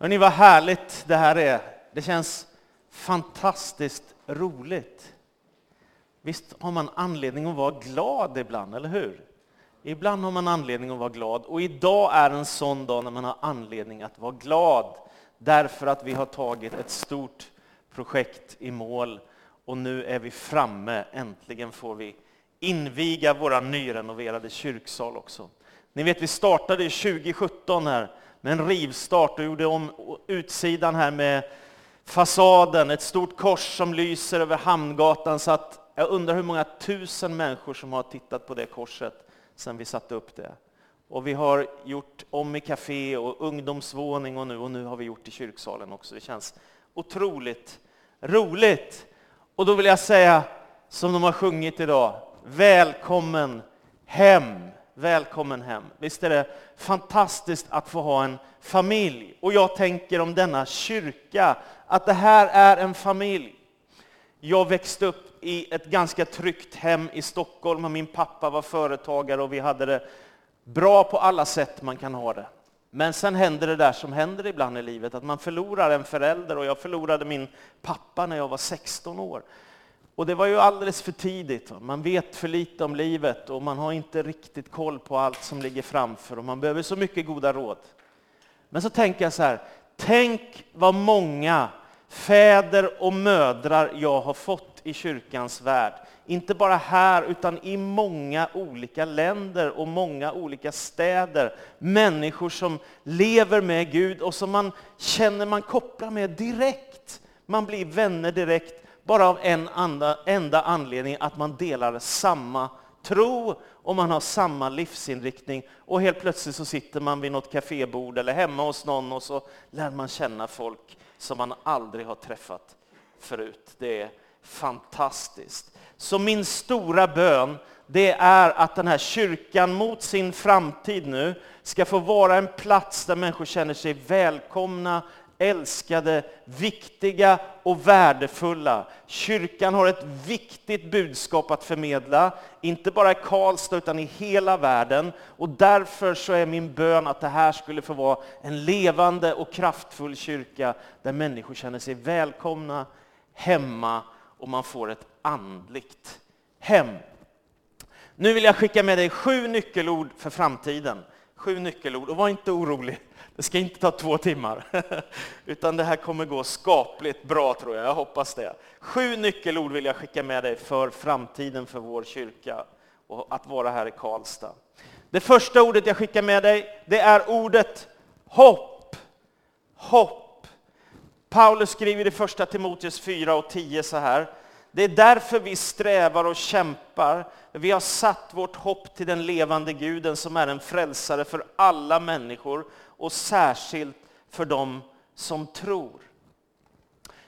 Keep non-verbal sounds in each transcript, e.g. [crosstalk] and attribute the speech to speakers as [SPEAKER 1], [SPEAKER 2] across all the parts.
[SPEAKER 1] Hörrni, vad härligt det här är. Det känns fantastiskt roligt. Visst har man anledning att vara glad ibland, eller hur? Ibland har man anledning att vara glad och idag är en sån dag när man har anledning att vara glad därför att vi har tagit ett stort projekt i mål och nu är vi framme. Äntligen får vi inviga våra nyrenoverade kyrksal också. Ni vet, vi startade 2017 här med en rivstart och gjorde om utsidan här med fasaden, ett stort kors som lyser över Hamngatan så att jag undrar hur många tusen människor som har tittat på det korset sedan vi satte upp det. Och vi har gjort om i café och ungdomsvåning och nu, och nu har vi gjort i kyrksalen också. Det känns otroligt roligt. Och då vill jag säga, som de har sjungit idag, välkommen hem. Välkommen hem. Visst är det fantastiskt att få ha en familj? Och jag tänker om denna kyrka, att det här är en familj. Jag växte upp i ett ganska tryggt hem i Stockholm och min pappa var företagare och vi hade det bra på alla sätt man kan ha det. Men sen händer det där som händer ibland i livet, att man förlorar en förälder och jag förlorade min pappa när jag var 16 år. Och det var ju alldeles för tidigt. Man vet för lite om livet och man har inte riktigt koll på allt som ligger framför och man behöver så mycket goda råd. Men så tänker jag så här, tänk vad många fäder och mödrar jag har fått i kyrkans värld. Inte bara här, utan i många olika länder och många olika städer. Människor som lever med Gud och som man känner man kopplar med direkt. Man blir vänner direkt, bara av en enda anledning, att man delar samma tro och man har samma livsinriktning. Och helt plötsligt så sitter man vid något kafébord eller hemma hos någon och så lär man känna folk som man aldrig har träffat förut. Det är fantastiskt. Så min stora bön, det är att den här kyrkan mot sin framtid nu ska få vara en plats där människor känner sig välkomna, älskade, viktiga och värdefulla. Kyrkan har ett viktigt budskap att förmedla, inte bara i Karlstad utan i hela världen. Och därför så är min bön att det här skulle få vara en levande och kraftfull kyrka där människor känner sig välkomna, hemma och man får ett andligt hem. Nu vill jag skicka med dig sju nyckelord för framtiden. Sju nyckelord, och var inte orolig. Det ska inte ta två timmar, [laughs] utan det här kommer gå skapligt bra tror jag. Jag hoppas det. Sju nyckelord vill jag skicka med dig för framtiden för vår kyrka och att vara här i Karlstad. Det första ordet jag skickar med dig, det är ordet hopp. Hopp. Paulus skriver i första Timoteus 4 och 10 så här. Det är därför vi strävar och kämpar. Vi har satt vårt hopp till den levande guden som är en frälsare för alla människor och särskilt för dem som tror.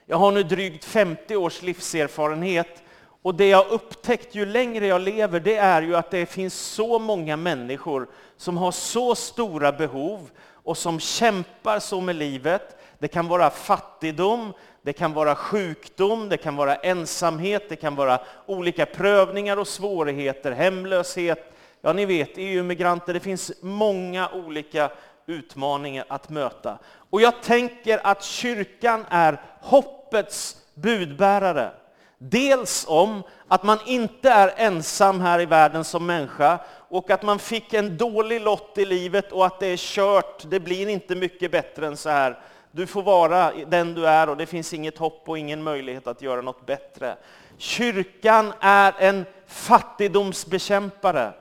[SPEAKER 1] Jag har nu drygt 50 års livserfarenhet och det jag upptäckt ju längre jag lever, det är ju att det finns så många människor som har så stora behov och som kämpar så med livet. Det kan vara fattigdom, det kan vara sjukdom, det kan vara ensamhet, det kan vara olika prövningar och svårigheter, hemlöshet. Ja, ni vet, EU-migranter, det finns många olika utmaningar att möta. Och jag tänker att kyrkan är hoppets budbärare. Dels om att man inte är ensam här i världen som människa och att man fick en dålig lott i livet och att det är kört, det blir inte mycket bättre än så här. Du får vara den du är och det finns inget hopp och ingen möjlighet att göra något bättre. Kyrkan är en fattigdomsbekämpare.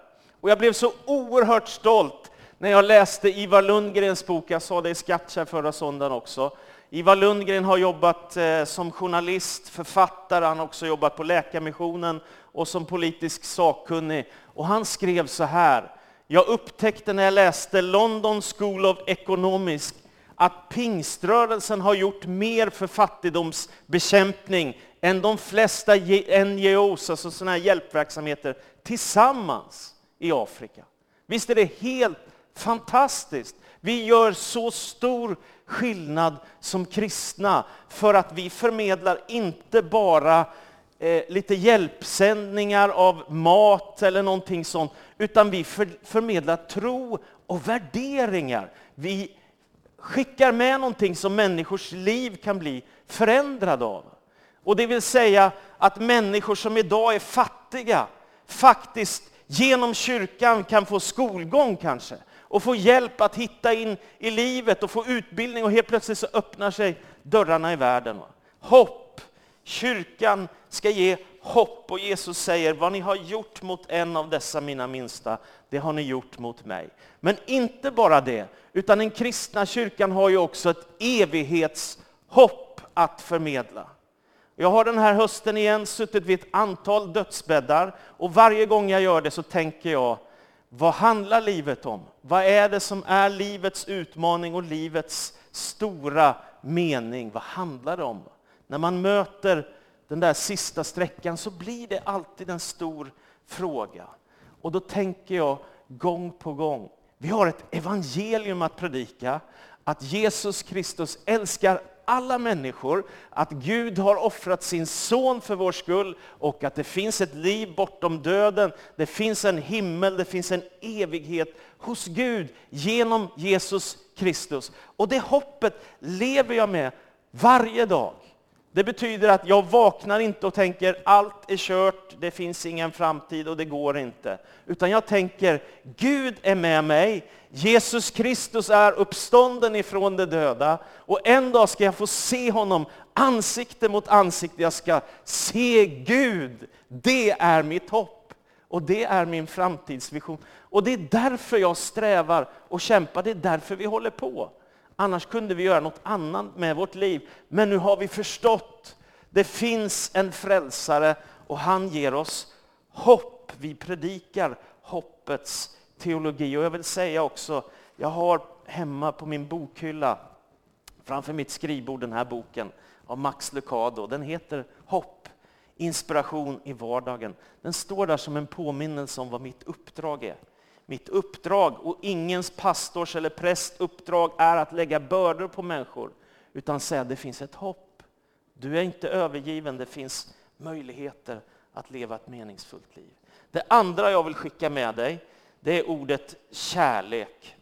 [SPEAKER 1] Och jag blev så oerhört stolt när jag läste Ivar Lundgrens bok, jag sa det i Skattkärr förra söndagen också. Ivar Lundgren har jobbat eh, som journalist, författare, han har också jobbat på Läkarmissionen och som politisk sakkunnig. Och han skrev så här, jag upptäckte när jag läste London School of Economics att pingströrelsen har gjort mer för fattigdomsbekämpning än de flesta NGOs, alltså sådana här hjälpverksamheter, tillsammans i Afrika. Visst är det helt fantastiskt? Vi gör så stor skillnad som kristna för att vi förmedlar inte bara eh, lite hjälpsändningar av mat eller någonting sånt, utan vi för, förmedlar tro och värderingar. Vi skickar med någonting som människors liv kan bli förändrade av. Och det vill säga att människor som idag är fattiga faktiskt genom kyrkan kan få skolgång kanske och få hjälp att hitta in i livet och få utbildning och helt plötsligt så öppnar sig dörrarna i världen. Hopp. Kyrkan ska ge hopp och Jesus säger vad ni har gjort mot en av dessa mina minsta, det har ni gjort mot mig. Men inte bara det, utan den kristna kyrkan har ju också ett evighetshopp att förmedla. Jag har den här hösten igen suttit vid ett antal dödsbäddar och varje gång jag gör det så tänker jag, vad handlar livet om? Vad är det som är livets utmaning och livets stora mening? Vad handlar det om? När man möter den där sista sträckan så blir det alltid en stor fråga. Och då tänker jag gång på gång, vi har ett evangelium att predika, att Jesus Kristus älskar alla människor, att Gud har offrat sin son för vår skull och att det finns ett liv bortom döden. Det finns en himmel, det finns en evighet hos Gud genom Jesus Kristus. Och det hoppet lever jag med varje dag. Det betyder att jag vaknar inte och tänker allt är kört, det finns ingen framtid och det går inte. Utan jag tänker Gud är med mig, Jesus Kristus är uppstånden ifrån de döda och en dag ska jag få se honom ansikte mot ansikte. Jag ska se Gud. Det är mitt hopp och det är min framtidsvision. Och det är därför jag strävar och kämpar, det är därför vi håller på. Annars kunde vi göra något annat med vårt liv. Men nu har vi förstått. Det finns en frälsare och han ger oss hopp. Vi predikar hoppets teologi. Och jag vill säga också, jag har hemma på min bokhylla framför mitt skrivbord den här boken av Max Lucado. Den heter Hopp, inspiration i vardagen. Den står där som en påminnelse om vad mitt uppdrag är. Mitt uppdrag och ingens pastors eller präst uppdrag är att lägga bördor på människor, utan säga att det finns ett hopp. Du är inte övergiven, det finns möjligheter att leva ett meningsfullt liv. Det andra jag vill skicka med dig, det är ordet kärlek.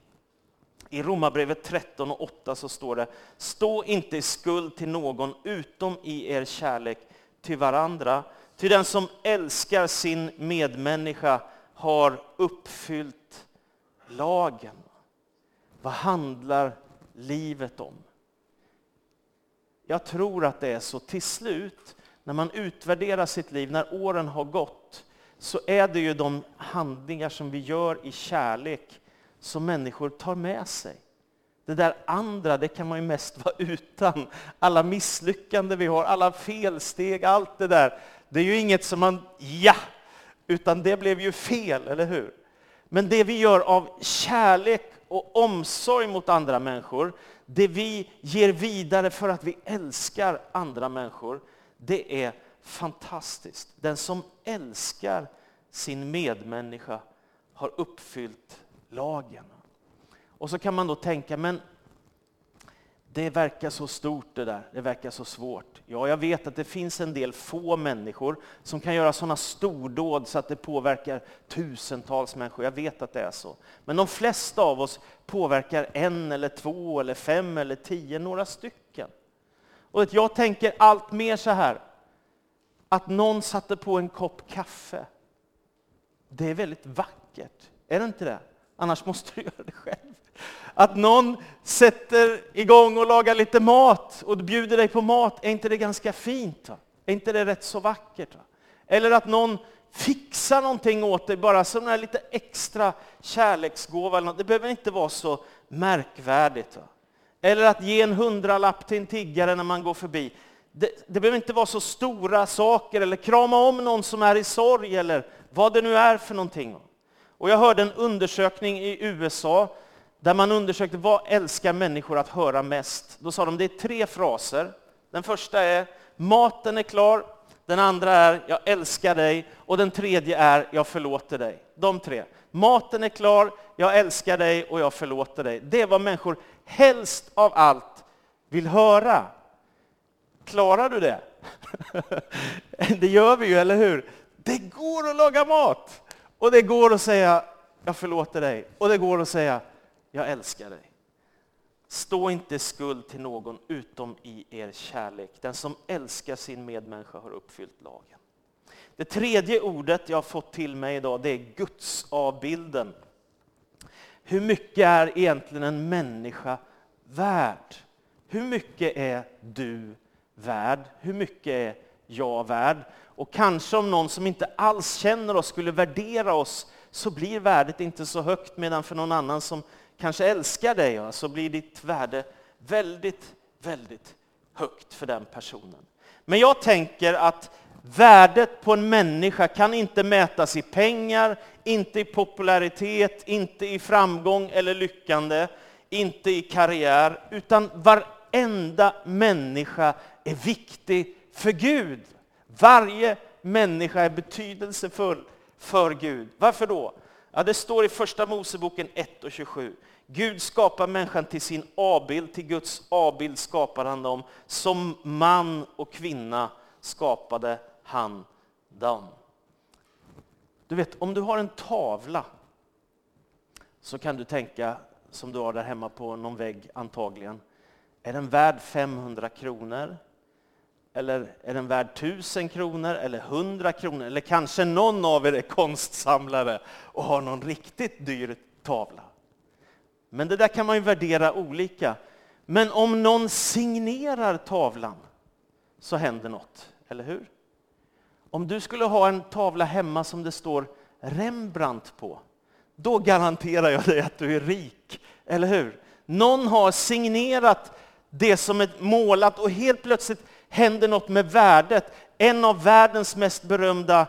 [SPEAKER 1] I Romarbrevet 13 och 8 så står det, stå inte i skuld till någon utom i er kärlek till varandra. Till den som älskar sin medmänniska har uppfyllt lagen. Vad handlar livet om? Jag tror att det är så till slut, när man utvärderar sitt liv, när åren har gått, så är det ju de handlingar som vi gör i kärlek som människor tar med sig. Det där andra, det kan man ju mest vara utan. Alla misslyckanden vi har, alla felsteg, allt det där. Det är ju inget som man, ja, utan det blev ju fel, eller hur? Men det vi gör av kärlek och omsorg mot andra människor, det vi ger vidare för att vi älskar andra människor, det är fantastiskt. Den som älskar sin medmänniska har uppfyllt lagen. Och så kan man då tänka, men det verkar så stort det där, det verkar så svårt. Ja, jag vet att det finns en del få människor som kan göra sådana stordåd så att det påverkar tusentals människor. Jag vet att det är så. Men de flesta av oss påverkar en eller två eller fem eller tio, några stycken. Och jag tänker allt mer så här, att någon satte på en kopp kaffe. Det är väldigt vackert, är det inte det? Annars måste du [laughs] göra det själv. Att någon sätter igång och lagar lite mat och bjuder dig på mat, är inte det ganska fint? Va? Är inte det rätt så vackert? Va? Eller att någon fixar någonting åt dig, bara som en lite extra kärleksgåva. Eller något. Det behöver inte vara så märkvärdigt. Va? Eller att ge en hundralapp till en tiggare när man går förbi. Det, det behöver inte vara så stora saker, eller krama om någon som är i sorg, eller vad det nu är för någonting. Och jag hörde en undersökning i USA där man undersökte vad älskar människor att höra mest. Då sa de det är tre fraser. Den första är maten är klar, den andra är jag älskar dig och den tredje är jag förlåter dig. De tre. Maten är klar, jag älskar dig och jag förlåter dig. Det är vad människor helst av allt vill höra. Klarar du det? [laughs] Det gör vi ju, eller hur? Det går att laga mat och det går att säga jag förlåter dig och det går att säga jag älskar dig. Stå inte i skuld till någon utom i er kärlek. Den som älskar sin medmänniska har uppfyllt lagen. Det tredje ordet jag har fått till mig idag det är Guds avbilden. Hur mycket är egentligen en människa värd? Hur mycket är du värd? Hur mycket är jag värd? Och kanske om någon som inte alls känner oss skulle värdera oss så blir värdet inte så högt medan för någon annan som kanske älskar dig så blir ditt värde väldigt, väldigt högt för den personen. Men jag tänker att värdet på en människa kan inte mätas i pengar, inte i popularitet, inte i framgång eller lyckande, inte i karriär, utan varenda människa är viktig för Gud. Varje människa är betydelsefull för Gud. Varför då? Ja, det står i Första Moseboken 1 och 27. Gud skapar människan till sin avbild, till Guds avbild skapar han dem. Som man och kvinna skapade han dem. Du vet, om du har en tavla så kan du tänka, som du har där hemma på någon vägg antagligen, är den värd 500 kronor? Eller är den värd tusen kronor eller 100 kronor? Eller kanske någon av er är konstsamlare och har någon riktigt dyr tavla. Men det där kan man ju värdera olika. Men om någon signerar tavlan så händer något, eller hur? Om du skulle ha en tavla hemma som det står Rembrandt på, då garanterar jag dig att du är rik, eller hur? Någon har signerat det som är målat och helt plötsligt händer något med värdet. En av världens mest berömda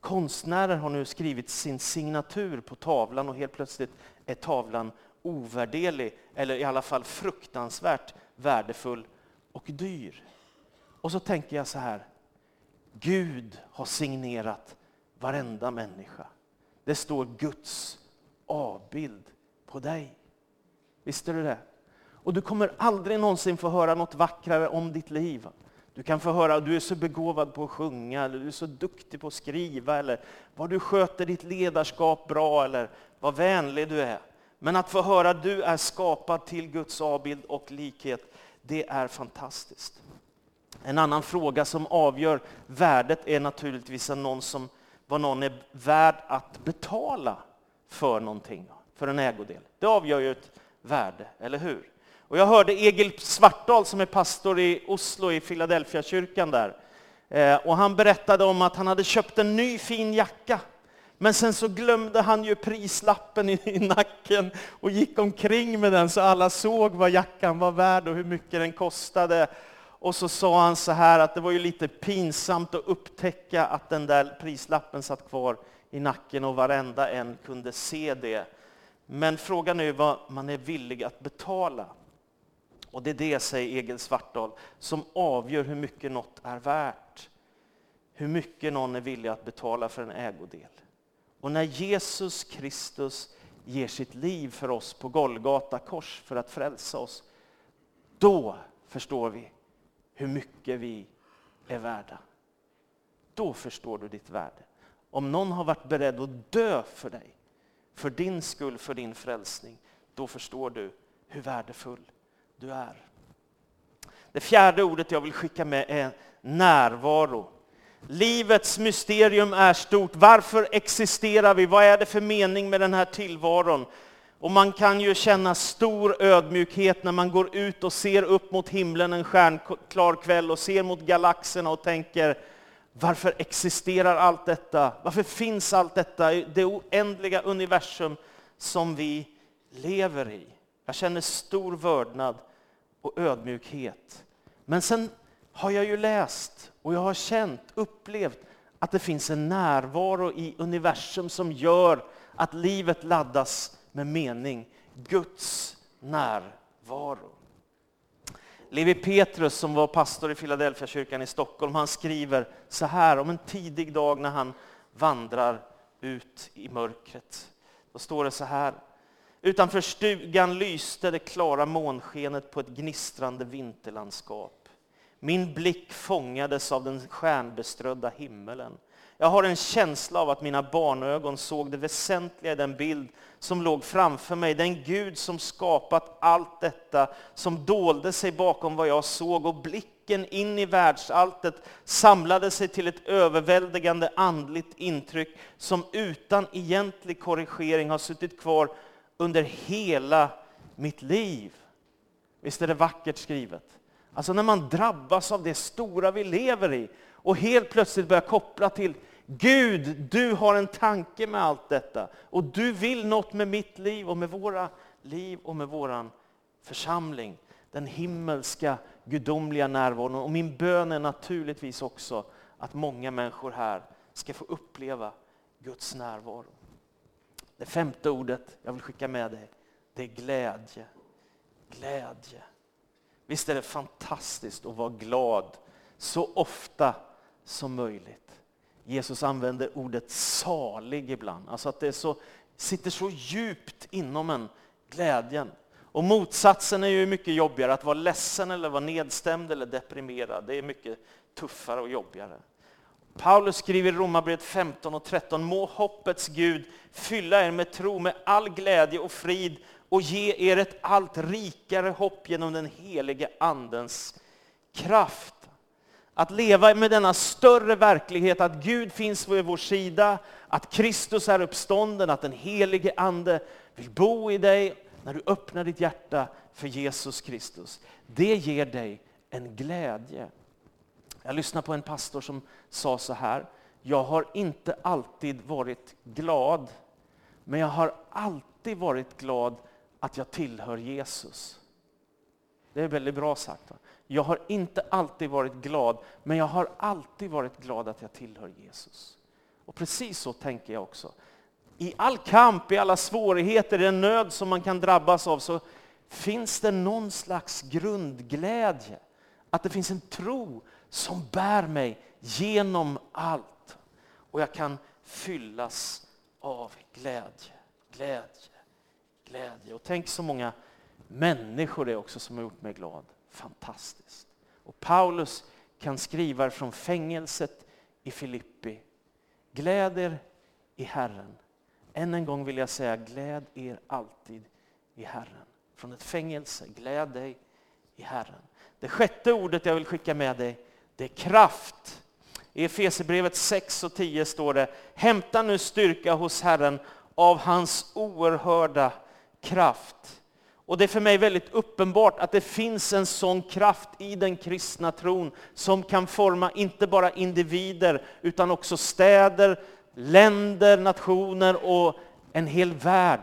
[SPEAKER 1] konstnärer har nu skrivit sin signatur på tavlan och helt plötsligt är tavlan ovärderlig, eller i alla fall fruktansvärt värdefull och dyr. Och så tänker jag så här, Gud har signerat varenda människa. Det står Guds avbild på dig. Visste du det? Och du kommer aldrig någonsin få höra något vackrare om ditt liv. Du kan få höra att du är så begåvad på att sjunga, eller du är så duktig på att skriva, eller vad du sköter ditt ledarskap bra, eller vad vänlig du är. Men att få höra att du är skapad till Guds avbild och likhet, det är fantastiskt. En annan fråga som avgör värdet är naturligtvis någon som, vad någon är värd att betala för någonting, för en ägodel. Det avgör ju ett värde, eller hur? Och jag hörde Egil Svartdal som är pastor i Oslo i Philadelphia kyrkan där. Eh, och han berättade om att han hade köpt en ny fin jacka. Men sen så glömde han ju prislappen i, nacken och gick omkring med den så alla såg vad jackan var värd och hur mycket den kostade. Och så sa han så här att det var ju lite pinsamt att upptäcka att den där prislappen satt kvar i nacken och varenda en kunde se det. Men frågan är vad man är villig att betala. Och det är det, säger Egil Svartdal, som avgör hur mycket något är värt. Hur mycket någon är villig att betala för en ägodel. Och när Jesus Kristus ger sitt liv för oss på Golgata kors för att frälsa oss, då förstår vi hur mycket vi är värda. Då förstår du ditt värde. Om någon har varit beredd att dö för dig, för din skull, för din frälsning, då förstår du hur värdefull du är. Det fjärde ordet jag vill skicka med är närvaro. Livets mysterium är stort. Varför existerar vi? Vad är det för mening med den här tillvaron? Och man kan ju känna stor ödmjukhet när man går ut och ser upp mot himlen en stjärnklar kväll och ser mot galaxerna och tänker, varför existerar allt detta? Varför finns allt detta i det oändliga universum som vi lever i? Jag känner stor vördnad och ödmjukhet. Men sen har jag ju läst och jag har känt, upplevt att det finns en närvaro i universum som gör att livet laddas med mening. Guds närvaro. Levi Petrus som var pastor i Philadelphia kyrkan i Stockholm, han skriver så här om en tidig dag när han vandrar ut i mörkret. Då står det så här. Utanför stugan lyste det klara månskenet på ett gnistrande vinterlandskap. Min blick fångades av den stjärnbeströdda himmelen. Jag har en känsla av att mina barnögon såg det väsentliga i den bild som låg framför mig. Den Gud som skapat allt detta, som dolde sig bakom vad jag såg och blicken in i världsalltet samlade sig till ett överväldigande andligt intryck som utan egentlig korrigering har suttit kvar under hela mitt liv. Visst är det vackert skrivet? Alltså när man drabbas av det stora vi lever i och helt plötsligt börjar koppla till Gud, du har en tanke med allt detta och du vill något med mitt liv och med våra liv och med våran församling. Den himmelska gudomliga närvaron och min bön är naturligtvis också att många människor här ska få uppleva Guds närvaro. Det femte ordet jag vill skicka med dig, det är glädje. Glädje. Visst är det fantastiskt att vara glad så ofta som möjligt. Jesus använder ordet salig ibland, alltså att det så, sitter så djupt inom en, glädjen. Och motsatsen är ju mycket jobbigare, att vara ledsen eller vara nedstämd eller deprimerad. Det är mycket tuffare och jobbigare. Paulus skriver i Romarbrevet 15 och 13, må hoppets Gud fylla er med tro, med all glädje och frid och ge er ett allt rikare hopp genom den helige Andens kraft. Att leva med denna större verklighet att Gud finns vid vår sida, att Kristus är uppstånden, att den helige Ande vill bo i dig när du öppnar ditt hjärta för Jesus Kristus. Det ger dig en glädje. Jag lyssnade på en pastor som sa så här, jag har inte alltid varit glad, men jag har alltid varit glad att jag tillhör Jesus. Det är väldigt bra sagt. Va? Jag har inte alltid varit glad, men jag har alltid varit glad att jag tillhör Jesus. Och precis så tänker jag också. I all kamp, i alla svårigheter, i den nöd som man kan drabbas av, så finns det någon slags grundglädje. Att det finns en tro som bär mig genom allt. Och jag kan fyllas av glädje, glädje, glädje. Och tänk så många människor det är också som har gjort mig glad fantastiskt. Och Paulus kan skriva från fängelset i Filippi. Gläd er i Herren. Än en gång vill jag säga, gläd er alltid i Herren. Från ett fängelse, gläd dig i Herren. Det sjätte ordet jag vill skicka med dig, det är kraft. I Efesierbrevet 6 och 10 står det, hämta nu styrka hos Herren av hans oerhörda kraft. Och det är för mig väldigt uppenbart att det finns en sån kraft i den kristna tron som kan forma inte bara individer utan också städer, länder, nationer och en hel värld.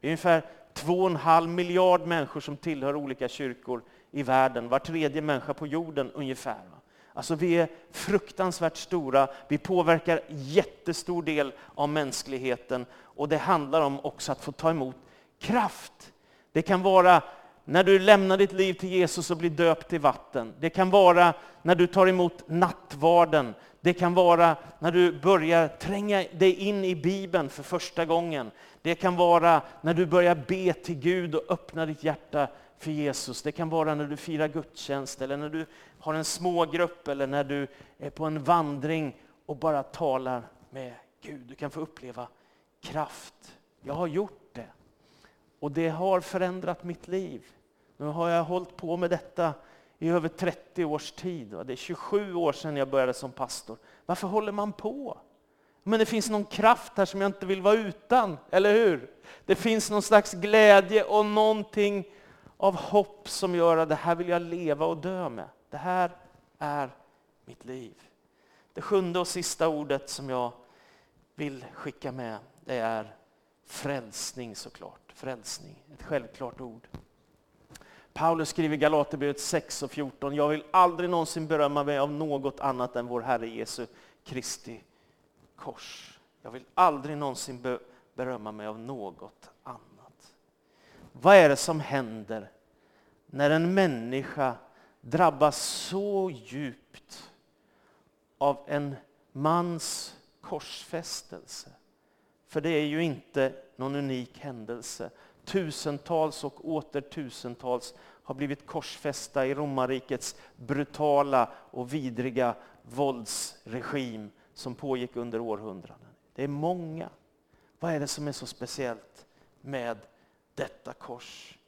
[SPEAKER 1] Det är ungefär två och en halv miljard människor som tillhör olika kyrkor i världen, var tredje människa på jorden ungefär. Alltså vi är fruktansvärt stora, vi påverkar jättestor del av mänskligheten och det handlar om också att få ta emot kraft det kan vara när du lämnar ditt liv till Jesus och blir döpt i vatten. Det kan vara när du tar emot nattvarden. Det kan vara när du börjar tränga dig in i Bibeln för första gången. Det kan vara när du börjar be till Gud och öppna ditt hjärta för Jesus. Det kan vara när du firar gudstjänst eller när du har en smågrupp eller när du är på en vandring och bara talar med Gud. Du kan få uppleva kraft. Jag har gjort det. och det har förändrat mitt liv. Nu har jag hållit på med detta i över 30 års tid. Det är 27 år sedan jag började som pastor. Varför håller man på? Men det finns någon kraft här som jag inte vill vara utan, eller hur? Det finns någon slags glädje och någonting av hopp som gör att det här vill jag leva och dö med. Det här är mitt liv. Det sjunde och sista ordet som jag vill skicka med, det är frälsning såklart frälsning. Ett självklart ord. Paulus skriver i Galaterbrevet 6 och 14. Jag vill aldrig någonsin berömma mig av något annat än vår Herre Jesu Kristi kors. Jag vill aldrig någonsin berömma mig av något. Vad är det som händer när en människa drabbas så djupt av en mans korsfästelse? För det är ju inte någon unik händelse. Tusentals och åter tusentals har blivit korsfästa i romarrikets brutala och vidriga våldsregim som pågick under århundraden. Det är många. Vad är det som är så speciellt med detta kors?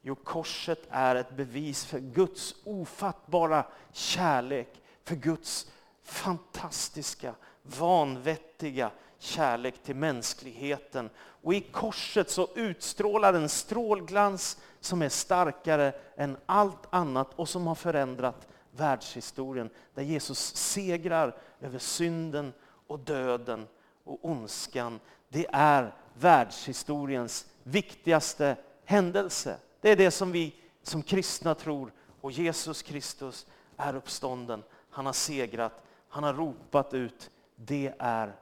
[SPEAKER 1] Jo, korset är ett bevis för Guds ofattbara kärlek, för Guds fantastiska, vanvettiga kärlek till mänskligheten. Och i korset så utstrålar en strålglans som är starkare än allt annat och som har förändrat världshistorien. Där Jesus segrar över synden och döden och ondskan. Det är världshistoriens viktigaste händelse. Det är det som vi som kristna tror. Och Jesus Kristus är uppstånden. Han har segrat. Han har ropat ut, det är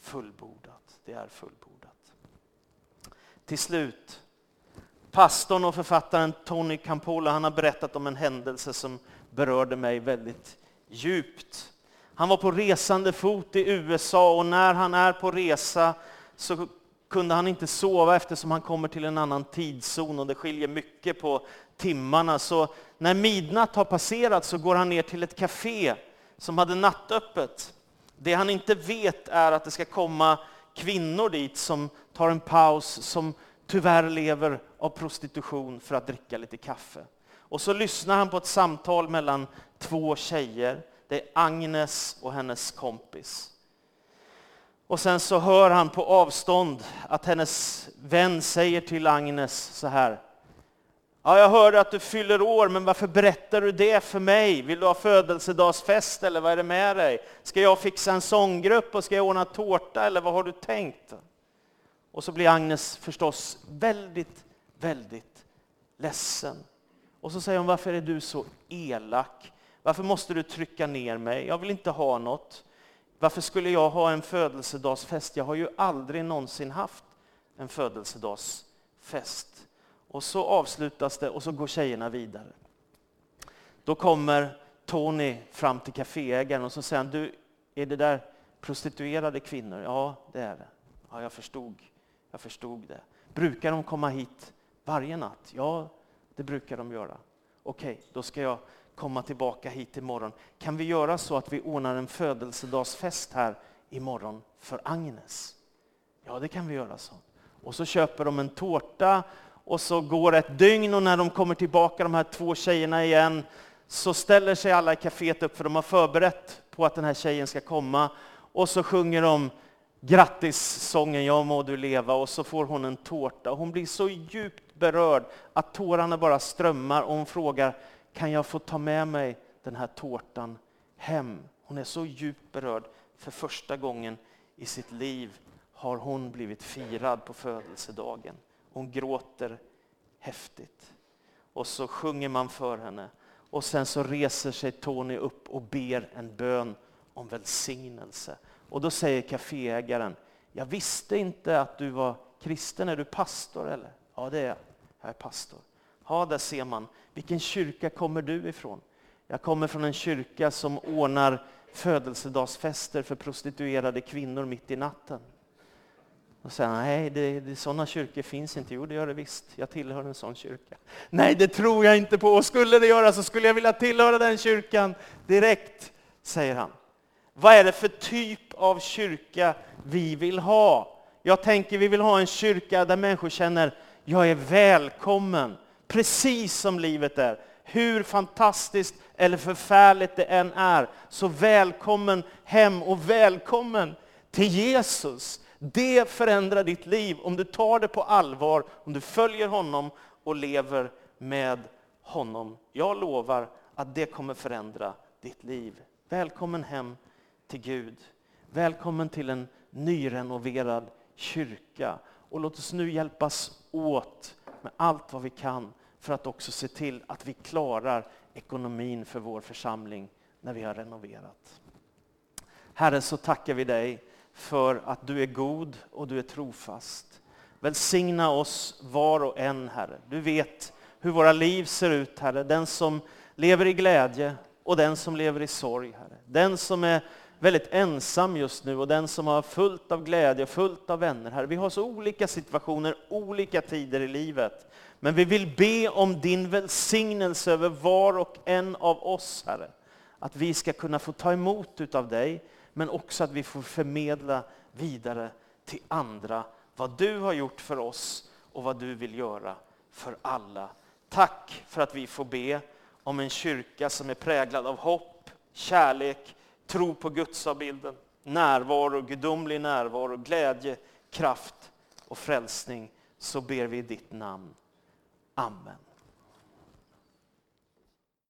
[SPEAKER 1] fullbordat. Det är fullbordat. Till slut, pastorn och författaren Tony Campola han har berättat om en händelse som berörde mig väldigt djupt. Han var på resande fot i USA och när han är på resa så kunde han inte sova eftersom han kommer till en annan tidszon och det skiljer mycket på timmarna. Så när midnatt har passerat så går han ner till ett café som hade nattöppet. Det han inte vet är att det ska komma kvinnor dit som tar en paus, som tyvärr lever av prostitution för att dricka lite kaffe. Och så lyssnar han på ett samtal mellan två tjejer. Det är Agnes och hennes kompis. Och sen så hör han på avstånd att hennes vän säger till Agnes så här. Ja, jag hörde att du fyller år, men varför berättar du det för mig? Vill du ha födelsedagsfest eller vad är det med dig? Ska jag fixa en sånggrupp och ska jag ordna tårta eller vad har du tänkt? Och så blir Agnes förstås väldigt, väldigt ledsen. Och så säger hon, varför är du så elak? Varför måste du trycka ner mig? Jag vill inte ha något. Varför skulle jag ha en födelsedagsfest? Jag har ju aldrig någonsin haft en födelsedagsfest. Och så avslutas det och så går tjejerna vidare. Då kommer Tony fram till kaféägaren och så säger han, du, är det där prostituerade kvinnor? Ja, det är det. Ja, jag förstod. Jag förstod det. Brukar de komma hit varje natt? Ja, det brukar de göra. Okej, då ska jag komma tillbaka hit imorgon. Kan vi göra så att vi ordnar en födelsedagsfest här imorgon för Agnes? Ja, det kan vi göra så. Och så köper de en tårta och så går ett dygn och när de kommer tillbaka, de här två tjejerna igen, så ställer sig alla i kaféet upp för de har förberett på att den här tjejen ska komma. Och så sjunger de grattissången Ja må du leva och så får hon en tårta. Hon blir så djupt berörd att tårarna bara strömmar och hon frågar kan jag få ta med mig den här tårtan hem? Hon är så djupt berörd. För första gången i sitt liv har hon blivit firad på födelsedagen. Hon gråter häftigt. Och så sjunger man för henne. Och sen så reser sig Tony upp och ber en bön om välsignelse. Och då säger kaféägaren, jag visste inte att du var kristen, är du pastor eller? Ja det är jag, jag är pastor. Ja, där ser man. Vilken kyrka kommer du ifrån? Jag kommer från en kyrka som ordnar födelsedagsfester för prostituerade kvinnor mitt i natten. Och säger nej, det, det, sådana kyrkor finns inte. Jo, det gör det visst. Jag tillhör en sån kyrka. Nej, det tror jag inte på. Och skulle det göra så skulle jag vilja tillhöra den kyrkan direkt, säger han. Vad är det för typ av kyrka vi vill ha? Jag tänker vi vill ha en kyrka där människor känner, jag är välkommen, precis som livet är. Hur fantastiskt eller förfärligt det än är, så välkommen hem och välkommen till Jesus. Det förändrar ditt liv om du tar det på allvar, om du följer honom och lever med honom. Jag lovar att det kommer förändra ditt liv. Välkommen hem till Gud. Välkommen till en nyrenoverad kyrka. Och låt oss nu hjälpas åt med allt vad vi kan för att också se till att vi klarar ekonomin för vår församling när vi har renoverat. Herre, så tackar vi dig för att du är god och du är trofast. Välsigna oss var och en, Herre. Du vet hur våra liv ser ut, Herre. Den som lever i glädje och den som lever i sorg, Herre. Den som är väldigt ensam just nu och den som har fullt av glädje och fullt av vänner. Herre, vi har så olika situationer, olika tider i livet. Men vi vill be om din välsignelse över var och en av oss, Herre. Att vi ska kunna få ta emot utav dig, men också att vi får förmedla vidare till andra vad du har gjort för oss och vad du vill göra för alla. Tack för att vi får be om en kyrka som är präglad av hopp, kärlek, tro på gudsavbilden, närvaro, gudomlig närvaro, glädje, kraft och frälsning. Så ber vi i ditt namn. Amen.